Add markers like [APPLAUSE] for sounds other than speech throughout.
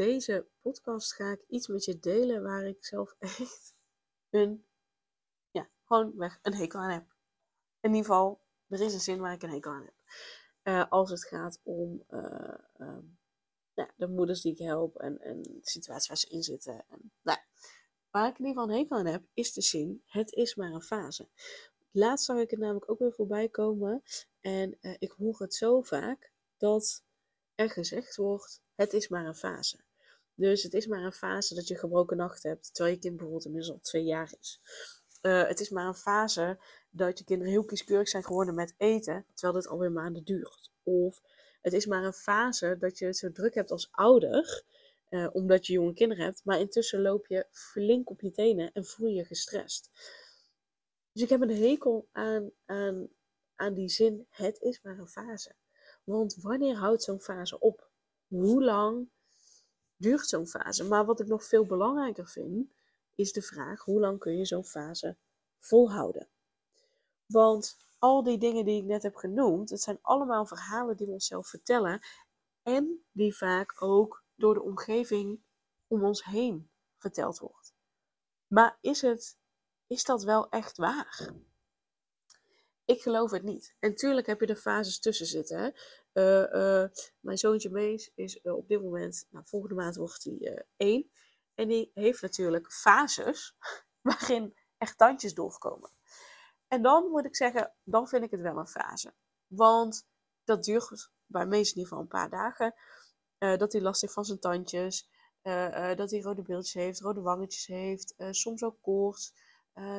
Deze podcast ga ik iets met je delen waar ik zelf echt een, ja, gewoon weg een hekel aan heb. In ieder geval, er is een zin waar ik een hekel aan heb. Uh, als het gaat om uh, ja, de moeders die ik help en, en de situatie waar ze in zitten. En, nou, waar ik in ieder geval een hekel aan heb, is de zin: het is maar een fase. Laatst zag ik het namelijk ook weer voorbij komen. En uh, ik hoor het zo vaak dat er gezegd wordt: het is maar een fase. Dus het is maar een fase dat je gebroken nacht hebt, terwijl je kind bijvoorbeeld inmiddels al twee jaar is. Uh, het is maar een fase dat je kinderen heel kieskeurig zijn geworden met eten, terwijl dit alweer maanden duurt. Of het is maar een fase dat je het zo druk hebt als ouder, uh, omdat je jonge kinderen hebt, maar intussen loop je flink op je tenen en voel je je gestrest. Dus ik heb een hekel aan, aan, aan die zin, het is maar een fase. Want wanneer houdt zo'n fase op? Hoe lang duurt zo'n fase? Maar wat ik nog veel belangrijker vind, is de vraag: hoe lang kun je zo'n fase volhouden? Want al die dingen die ik net heb genoemd, het zijn allemaal verhalen die we onszelf vertellen en die vaak ook door de omgeving om ons heen verteld wordt. Maar is, het, is dat wel echt waar? Ik geloof het niet. En tuurlijk heb je er fases tussen zitten. Uh, uh, mijn zoontje Mees is uh, op dit moment, nou, volgende maand wordt hij één. En die heeft natuurlijk fases [LAUGHS] waarin echt tandjes doorkomen. En dan moet ik zeggen, dan vind ik het wel een fase. Want dat duurt bij Mees in ieder geval een paar dagen. dat hij last heeft van zijn tandjes. dat hij rode beeldjes heeft, rode wangetjes heeft. soms ook koorts.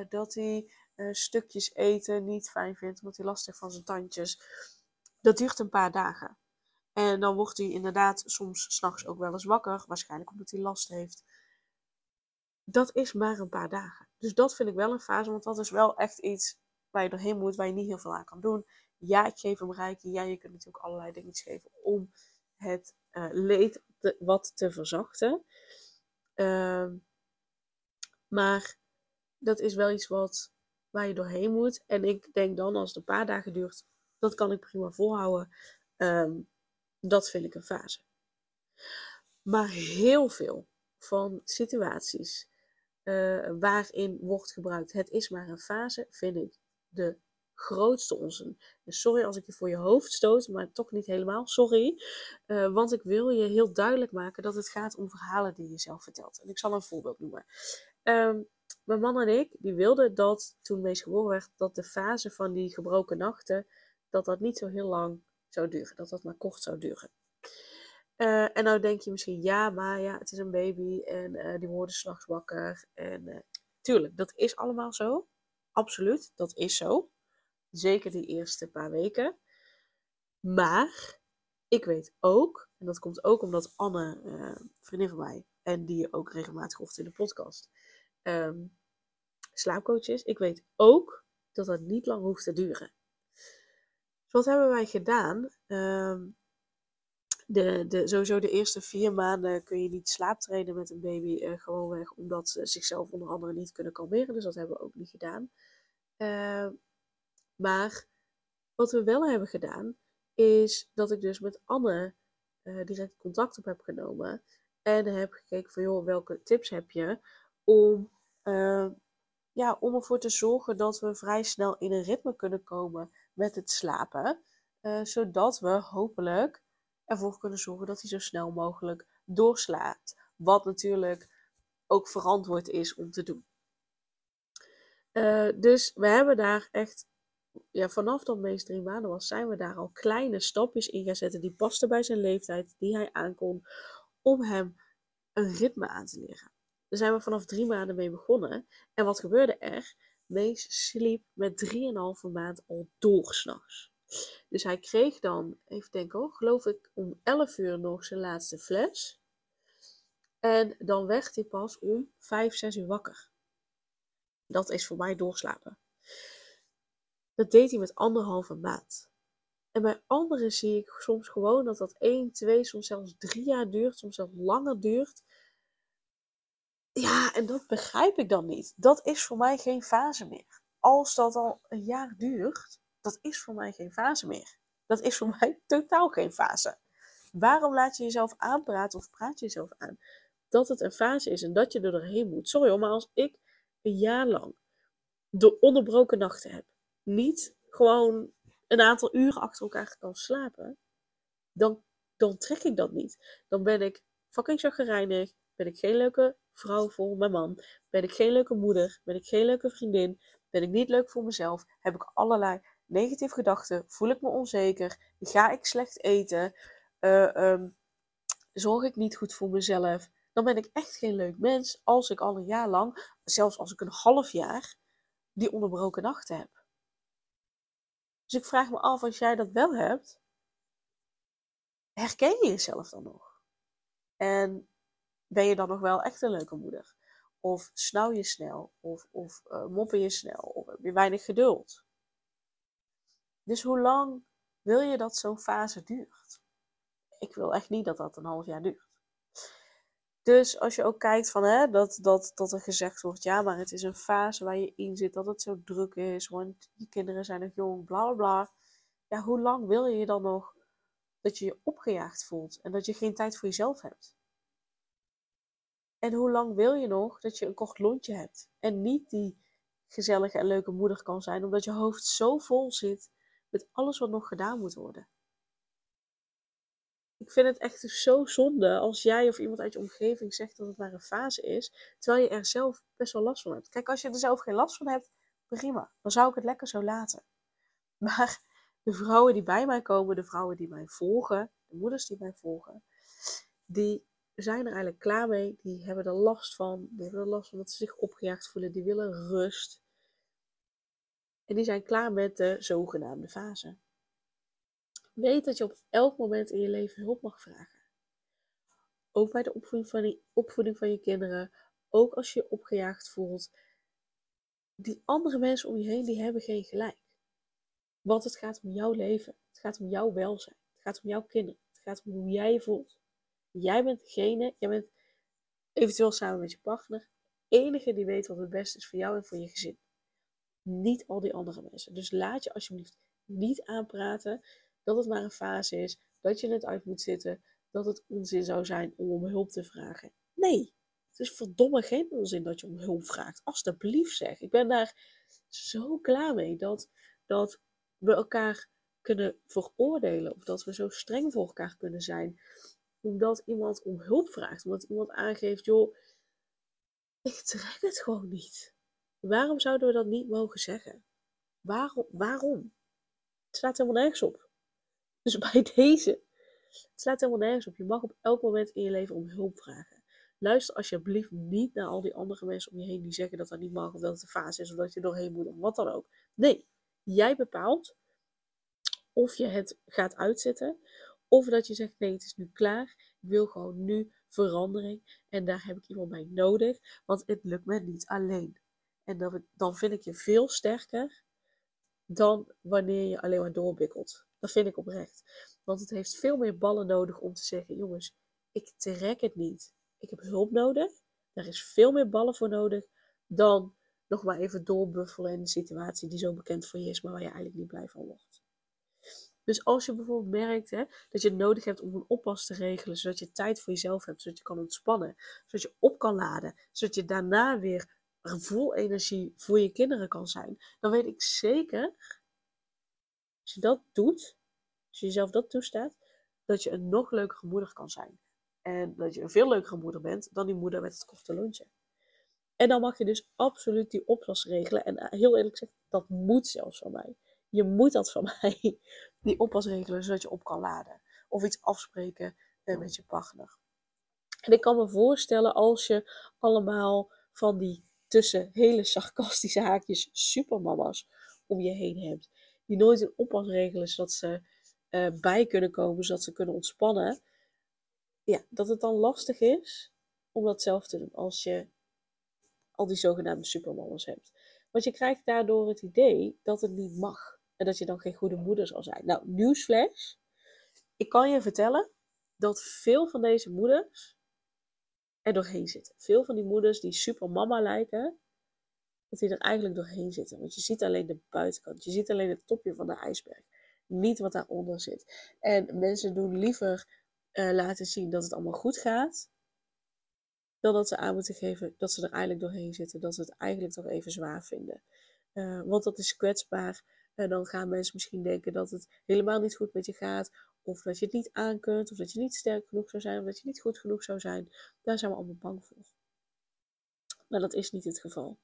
dat hij stukjes eten niet fijn vindt, omdat hij last heeft van zijn tandjes. Dat duurt een paar dagen. En dan wordt hij inderdaad soms s'nachts ook wel eens wakker, waarschijnlijk omdat hij last heeft. Dat is maar een paar dagen. Dus dat vind ik wel een fase, want dat is wel echt iets waar je doorheen moet, waar je niet heel veel aan kan doen. Ja, ik geef hem rijken. Ja, je kunt natuurlijk allerlei dingen geven om het uh, leed wat te verzachten. Uh, maar dat is wel iets wat, waar je doorheen moet. En ik denk dan, als het een paar dagen duurt, dat kan ik prima volhouden. Um, dat vind ik een fase. Maar heel veel van situaties uh, waarin wordt gebruikt, het is maar een fase, vind ik de grootste onzin. Dus sorry als ik je voor je hoofd stoot, maar toch niet helemaal. Sorry. Uh, want ik wil je heel duidelijk maken dat het gaat om verhalen die je zelf vertelt. En ik zal een voorbeeld noemen. Um, mijn man en ik, die wilden dat toen Mees geboren werd, dat de fase van die gebroken nachten, dat dat niet zo heel lang zou duren. Dat dat maar kort zou duren. Uh, en nou denk je misschien, ja, maar ja, het is een baby en uh, die worden s'nachts wakker. En uh, tuurlijk, dat is allemaal zo. Absoluut, dat is zo. Zeker die eerste paar weken. Maar ik weet ook, en dat komt ook omdat Anne, vriendin van mij, en die ook regelmatig hoort in de podcast, um, slaapcoach is. Ik weet ook dat dat niet lang hoeft te duren. Dus wat hebben wij gedaan? Um, de, de, sowieso de eerste vier maanden kun je niet slaaptrainen met een baby. Uh, gewoonweg omdat ze zichzelf onder andere niet kunnen kalmeren. Dus dat hebben we ook niet gedaan. Uh, maar wat we wel hebben gedaan, is dat ik dus met Anne uh, direct contact op heb genomen. En heb gekeken van, joh, welke tips heb je om, uh, ja, om ervoor te zorgen dat we vrij snel in een ritme kunnen komen met het slapen. Uh, zodat we hopelijk ervoor kunnen zorgen dat hij zo snel mogelijk doorslaat. Wat natuurlijk ook verantwoord is om te doen. Uh, dus we hebben daar echt, ja, vanaf dat meest drie maanden was, zijn we daar al kleine stapjes in gaan zetten die pasten bij zijn leeftijd, die hij aankon, om hem een ritme aan te leren. Daar zijn we vanaf drie maanden mee begonnen. En wat gebeurde er? Mees sliep met drieënhalve maand al door s'nachts. Dus hij kreeg dan, even denken hoor, geloof ik om 11 uur nog zijn laatste fles. En dan werd hij pas om 5, 6 uur wakker. Dat is voor mij doorslapen. Dat deed hij met anderhalve maand. En bij anderen zie ik soms gewoon dat dat 1, 2, soms zelfs 3 jaar duurt, soms zelfs langer duurt. Ja, en dat begrijp ik dan niet. Dat is voor mij geen fase meer. Als dat al een jaar duurt, dat is voor mij geen fase meer. Dat is voor [LAUGHS] mij totaal geen fase. Waarom laat je jezelf aanpraten of praat je jezelf aan dat het een fase is en dat je er doorheen moet? Sorry hoor, maar als ik een jaar lang de onderbroken nachten heb, niet gewoon een aantal uren achter elkaar kan slapen, dan, dan trek ik dat niet. Dan ben ik fucking chagrijnig, ben ik geen leuke vrouw voor mijn man, ben ik geen leuke moeder, ben ik geen leuke vriendin, ben ik niet leuk voor mezelf, heb ik allerlei negatieve gedachten, voel ik me onzeker, ga ik slecht eten, uh, um, zorg ik niet goed voor mezelf, dan ben ik echt geen leuk mens als ik al een jaar lang, zelfs als ik een half jaar, die onderbroken nachten heb. Dus ik vraag me af, als jij dat wel hebt, herken je jezelf dan nog? En ben je dan nog wel echt een leuke moeder? Of snauw je snel? Of, of uh, moppen je snel? Of heb je weinig geduld? Dus hoe lang wil je dat zo'n fase duurt? Ik wil echt niet dat dat een half jaar duurt. Dus als je ook kijkt van hè, dat, dat, dat er gezegd wordt, ja, maar het is een fase waar je in zit, dat het zo druk is, want je kinderen zijn nog jong, bla bla bla. Ja, hoe lang wil je dan nog dat je je opgejaagd voelt en dat je geen tijd voor jezelf hebt? En hoe lang wil je nog dat je een kort lontje hebt en niet die gezellige en leuke moeder kan zijn, omdat je hoofd zo vol zit met alles wat nog gedaan moet worden? Ik vind het echt zo zonde als jij of iemand uit je omgeving zegt dat het maar een fase is, terwijl je er zelf best wel last van hebt. Kijk, als je er zelf geen last van hebt, prima. Dan zou ik het lekker zo laten. [LAUGHS] Maar de vrouwen die bij mij komen, de vrouwen die mij volgen, de moeders die mij volgen, die zijn er eigenlijk klaar mee. Die hebben er last van. Die hebben er last van dat ze zich opgejaagd voelen. Die willen rust. En die zijn klaar met de zogenaamde fase. Weet dat je op elk moment in je leven hulp mag vragen. Ook bij de opvoeding van, die, opvoeding van je kinderen. Ook als je je opgejaagd voelt. Die andere mensen om je heen, die hebben geen gelijk. Want het gaat om jouw leven. Het gaat om jouw welzijn. Het gaat om jouw kinderen. Het gaat om hoe jij je voelt. Jij bent degene, jij bent eventueel samen met je partner, enige die weet wat het beste is voor jou en voor je gezin. Niet al die andere mensen. Dus laat je alsjeblieft niet aanpraten dat het maar een fase is, dat je het uit moet zitten, dat het onzin zou zijn om om hulp te vragen. Nee, het is verdomme geen onzin dat je om hulp vraagt. Alsjeblieft zeg. Ik ben daar zo klaar mee dat, dat we elkaar kunnen veroordelen of dat we zo streng voor elkaar kunnen zijn omdat iemand om hulp vraagt, omdat iemand aangeeft, joh, ik trek het gewoon niet. Waarom zouden we dat niet mogen zeggen? Waarom? waarom? Het slaat helemaal nergens op. Dus [LAUGHS] bij deze, het slaat helemaal nergens op. Je mag op elk moment in je leven om hulp vragen. Luister alsjeblieft niet naar al die andere mensen om je heen die zeggen dat dat niet mag, of dat het een fase is, of dat je doorheen moet, of wat dan ook. Nee, jij bepaalt of je het gaat uitzetten, of dat je zegt, nee, het is nu klaar. Ik wil gewoon nu verandering. En daar heb ik iemand bij nodig. Want het lukt me niet alleen. En dan, dan vind ik je veel sterker dan wanneer je alleen maar doorbikkelt. Dat vind ik oprecht. Want het heeft veel meer ballen nodig om te zeggen: jongens, ik trek het niet. Ik heb hulp nodig. Daar is veel meer ballen voor nodig dan nog maar even doorbuffelen in een situatie die zo bekend voor je is, maar waar je eigenlijk niet blij van wordt. Dus als je bijvoorbeeld merkt hè, dat je het nodig hebt om een oppas te regelen, zodat je tijd voor jezelf hebt, zodat je kan ontspannen, zodat je op kan laden, zodat je daarna weer vol energie voor je kinderen kan zijn, dan weet ik zeker, als je dat doet, als je jezelf dat toestaat, dat je een nog leukere moeder kan zijn. En dat je een veel leukere moeder bent dan die moeder met het korte lontje. En dan mag je dus absoluut die oppas regelen. En heel eerlijk gezegd, dat moet zelfs van mij. Je moet dat van [LAUGHS] mij, die oppas regelen, zodat je op kan laden. Of iets afspreken eh, met je partner. En ik kan me voorstellen als je allemaal van die tussen hele sarcastische haakjes supermama's om je heen hebt. Die nooit een oppas regelen zodat ze uh, bij kunnen komen, zodat ze kunnen ontspannen. Ja, dat het dan lastig is om dat zelf te doen als je al die zogenaamde supermamas hebt. Want je krijgt daardoor het idee dat het niet mag. En dat je dan geen goede moeder zal zijn. Nou, nieuwsflash. Ik kan je vertellen dat veel van deze moeders er doorheen zitten. Veel van die moeders die supermama lijken, dat die er eigenlijk doorheen zitten. Want je ziet alleen de buitenkant. Je ziet alleen het topje van de ijsberg. Niet wat daaronder zit. En mensen doen liever uh, laten zien dat het allemaal goed gaat. Dan dat ze aan moeten geven dat ze er eigenlijk doorheen zitten. Dat ze het eigenlijk toch even zwaar vinden. Uh, want dat is kwetsbaar. En dan gaan mensen misschien denken dat het helemaal niet goed met je gaat. Of dat je het niet aan kunt. Of dat je niet sterk genoeg zou zijn. Of dat je niet goed genoeg zou zijn. Daar zijn we allemaal bang voor. Maar dat is niet het geval.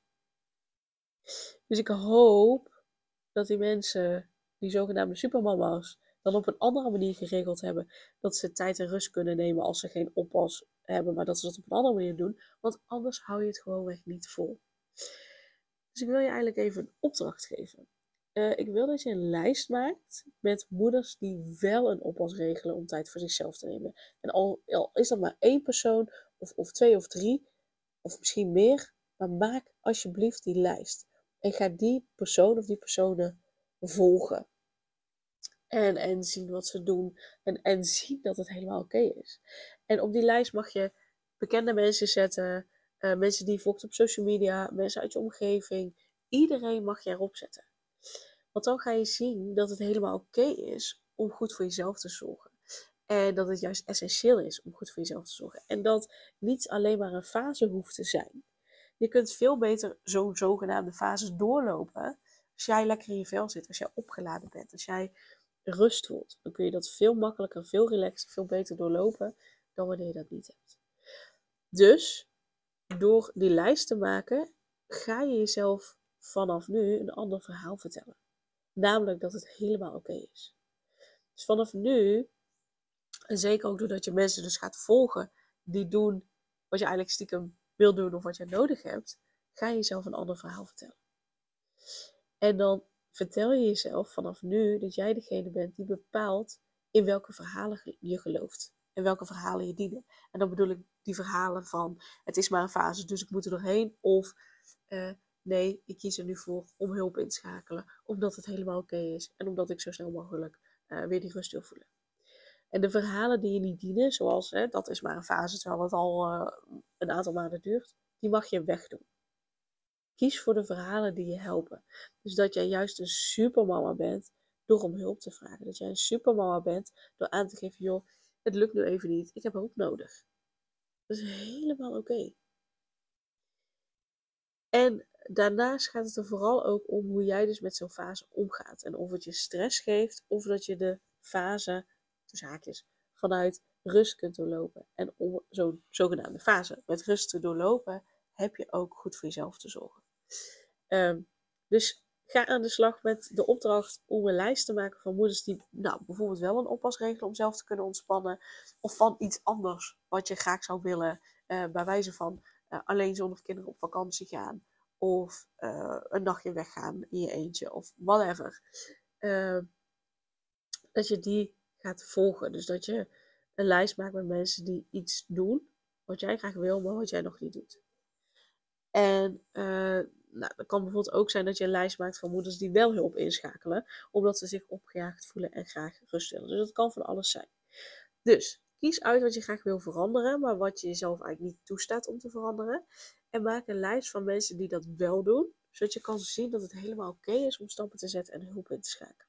Dus ik hoop dat die mensen, die zogenaamde supermama's, dan op een andere manier geregeld hebben. Dat ze tijd en rust kunnen nemen als ze geen oppas hebben, maar dat ze dat op een andere manier doen. Want anders hou je het gewoonweg niet vol. Dus ik wil je eigenlijk even een opdracht geven. Uh, ik wil dat je een lijst maakt met moeders die wel een oppas regelen om tijd voor zichzelf te nemen. En al, al is dat maar één persoon, of, of twee of drie, of misschien meer, maar maak alsjeblieft die lijst. En ga die persoon of die personen volgen. En, en zien wat ze doen. En, en zien dat het helemaal oké is. En op die lijst mag je bekende mensen zetten. Uh, mensen die je volgt op social media. Mensen uit je omgeving. Iedereen mag je erop zetten. Want dan ga je zien dat het helemaal oké is om goed voor jezelf te zorgen. En dat het juist essentieel is om goed voor jezelf te zorgen. En dat niet alleen maar een fase hoeft te zijn. Je kunt veel beter zo'n zogenaamde fases doorlopen als jij lekker in je vel zit, als jij opgeladen bent, als jij rust voelt. Dan kun je dat veel makkelijker, veel relaxer, veel beter doorlopen dan wanneer je dat niet hebt. Dus door die lijst te maken, ga je jezelf vanaf nu een ander verhaal vertellen. Namelijk dat het helemaal oké is. Dus vanaf nu, en zeker ook doordat je mensen dus gaat volgen die doen wat je eigenlijk stiekem wil doen of wat je nodig hebt, ga je jezelf een ander verhaal vertellen. En dan vertel je jezelf vanaf nu dat jij degene bent die bepaalt in welke verhalen je gelooft. En welke verhalen je dienen. En dan bedoel ik die verhalen van het is maar een fase, dus ik moet er doorheen. Of uh, nee, ik kies er nu voor om hulp in te schakelen. Omdat het helemaal oké is. En omdat ik zo snel mogelijk uh, weer die rust wil voelen. En de verhalen die je niet dienen, zoals hè, dat is maar een fase terwijl het al uh, een aantal maanden duurt, die mag je wegdoen. Kies voor de verhalen die je helpen. Dus dat jij juist een supermama bent door om hulp te vragen. Dat jij een supermama bent door aan te geven, joh, het lukt nu even niet, ik heb hulp nodig. Dat is helemaal oké. En daarnaast gaat het er vooral ook om hoe jij dus met zo'n fase omgaat. En of het je stress geeft, of dat je de fase tussen haakjes, vanuit rust kunt doorlopen. En om zo'n zogenaamde fase met rust te doorlopen, heb je ook goed voor jezelf te zorgen. Um, dus ga aan de slag met de opdracht om een lijst te maken van moeders die nou, bijvoorbeeld wel een oppas regelen om zelf te kunnen ontspannen. Of van iets anders wat je graag zou willen. Uh, bij wijze van uh, alleen zonder kinderen op vakantie gaan. Of uh, een nachtje weggaan in je eentje. Of whatever. Ehm, dat je die gaat volgen. Dus dat je een lijst maakt met mensen die iets doen wat jij graag wil, maar wat jij nog niet doet. En uh, nou, dat kan bijvoorbeeld ook zijn dat je een lijst maakt van moeders die wel hulp inschakelen, omdat ze zich opgejaagd voelen en graag rust willen. Dus dat kan van alles zijn. Dus kies uit wat je graag wil veranderen, maar wat je jezelf eigenlijk niet toestaat om te veranderen. En maak een lijst van mensen die dat wel doen, zodat je kan zien dat het helemaal oké is om stappen te zetten en hulp in te schakelen.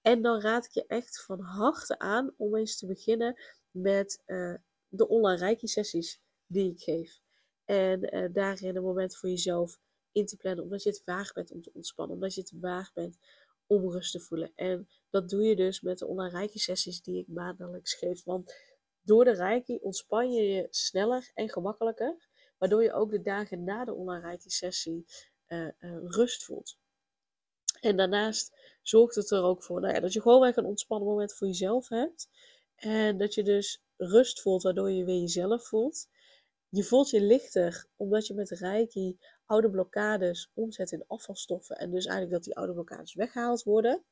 En dan raad ik je echt van harte aan om eens te beginnen met uh, de online reiki sessies die ik geef. En uh, daarin een moment voor jezelf in te plannen, omdat je het waard bent om te ontspannen, omdat je het waard bent om rust te voelen. En dat doe je dus met de online reiki sessies die ik maandelijks geef. Want door de reiki ontspan je je sneller en gemakkelijker, waardoor je ook de dagen na de online sessie uh, rust voelt. En daarnaast zorgt het er ook voor nou ja, dat je gewoon weer een ontspannen moment voor jezelf hebt. En dat je dus rust voelt, waardoor je weer jezelf voelt. Je voelt je lichter, omdat je met Reiki oude blokkades omzet in afvalstoffen. En dus eigenlijk dat die oude blokkades weggehaald worden.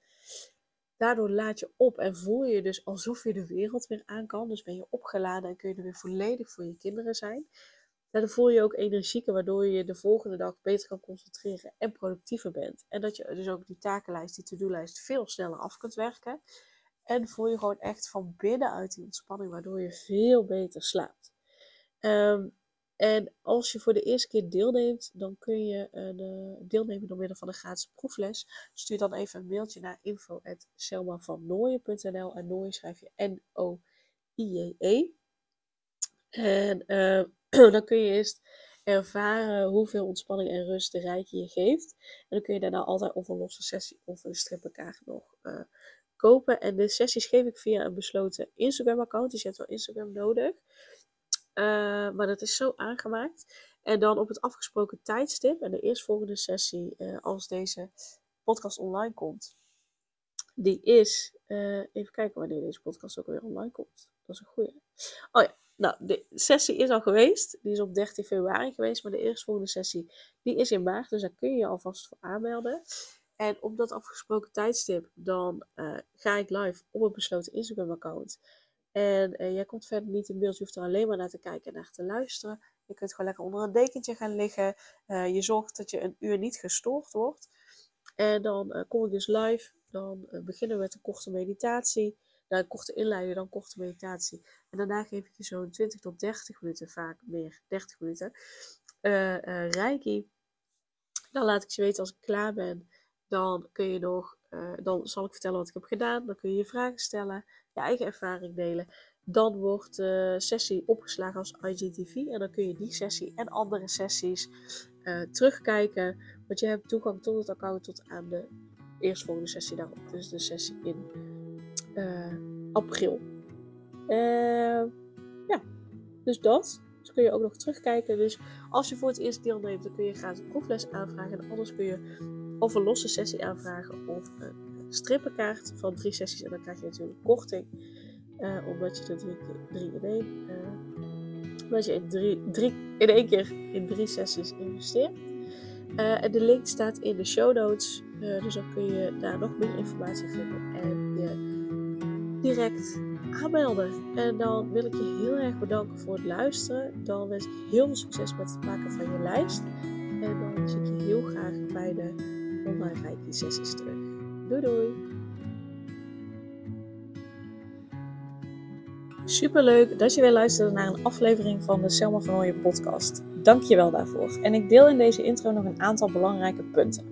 Daardoor laat je op en voel je dus alsof je de wereld weer aan kan. Dus ben je opgeladen en kun je er weer volledig voor je kinderen zijn. Daardoor voel je ook energieker, waardoor je de volgende dag beter kan concentreren en productiever bent. En dat je dus ook die takenlijst, die to-do-lijst veel sneller af kunt werken. En voel je gewoon echt van binnenuit die ontspanning, waardoor je veel beter slaapt. Um, en als je voor de eerste keer deelneemt, dan kun je een, uh, deelnemen door middel van een gratis proefles. Stuur dan even een mailtje naar info.selmavannooien.nl en Nooien schrijf je N-O-I-J-E. En uh, [CLEARS THROAT] dan kun je eerst ervaren hoeveel ontspanning en rust de rijke je geeft. En dan kun je daarna altijd of een losse sessie of een strippenkaart nog uh, kopen. En de sessies geef ik via een besloten Instagram account, dus je hebt wel Instagram nodig. Uh, maar dat is zo aangemaakt. En dan op het afgesproken tijdstip en de eerstvolgende sessie, uh, als deze podcast online komt, die is, uh, even kijken wanneer deze podcast ook weer online komt. Dat is een goede. Oh ja, nou, de sessie is al geweest. Die is op 13 februari geweest, maar de eerstvolgende sessie, die is in maart. Dus daar kun je je alvast voor aanmelden. En op dat afgesproken tijdstip, dan ga ik live op een besloten Instagram-account. En uh, jij komt verder niet in beeld. Je hoeft er alleen maar naar te kijken en naar te luisteren. Je kunt gewoon lekker onder een dekentje gaan liggen. Je zorgt dat je een uur niet gestoord wordt. En dan kom ik dus live. Dan beginnen we met een korte meditatie. Nou, een korte inleiding, dan korte meditatie. En daarna geef ik je zo'n 20 tot 30 minuten, vaak meer 30 minuten, reiki. Dan laat ik je weten als ik klaar ben. Dan kun je nog, dan zal ik vertellen wat ik heb gedaan. Dan kun je je vragen stellen je eigen ervaring delen. Dan wordt de sessie opgeslagen als IGTV. En dan kun je die sessie en andere sessies uh, terugkijken. Want je hebt toegang tot het account tot aan de eerstvolgende sessie daarop. Dus de sessie in uh, april. Uh, ja, dus dat. Dus kun je ook nog terugkijken. Dus als je voor het eerst deelneemt, dan kun je gratis een proefles aanvragen. En anders kun je of een losse sessie aanvragen of een strippenkaart van drie sessies. En dan krijg je natuurlijk korting. Uh, omdat je er drie, drie in één. Omdat je in, drie, drie, in één keer in drie sessies investeert. En de link staat in de show notes. Dus dan kun je daar nog meer informatie vinden. En je direct aanmelden. En dan wil ik je heel erg bedanken voor het luisteren. Dan wens ik heel veel succes met het maken van je lijst. En dan zie ik je heel graag bij de online reiki sessies terug. Doei doei! Superleuk dat je weer luisterde naar een aflevering van de Selma van podcast. Dank je wel daarvoor. En ik deel in deze intro nog een aantal belangrijke punten.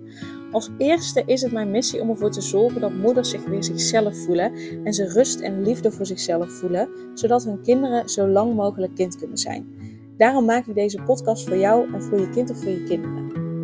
Als eerste is het mijn missie om ervoor te zorgen dat moeders zich weer zichzelf voelen en ze rust en liefde voor zichzelf voelen, zodat hun kinderen zo lang mogelijk kind kunnen zijn. Daarom maak ik deze podcast voor jou en voor je kind of voor je kinderen.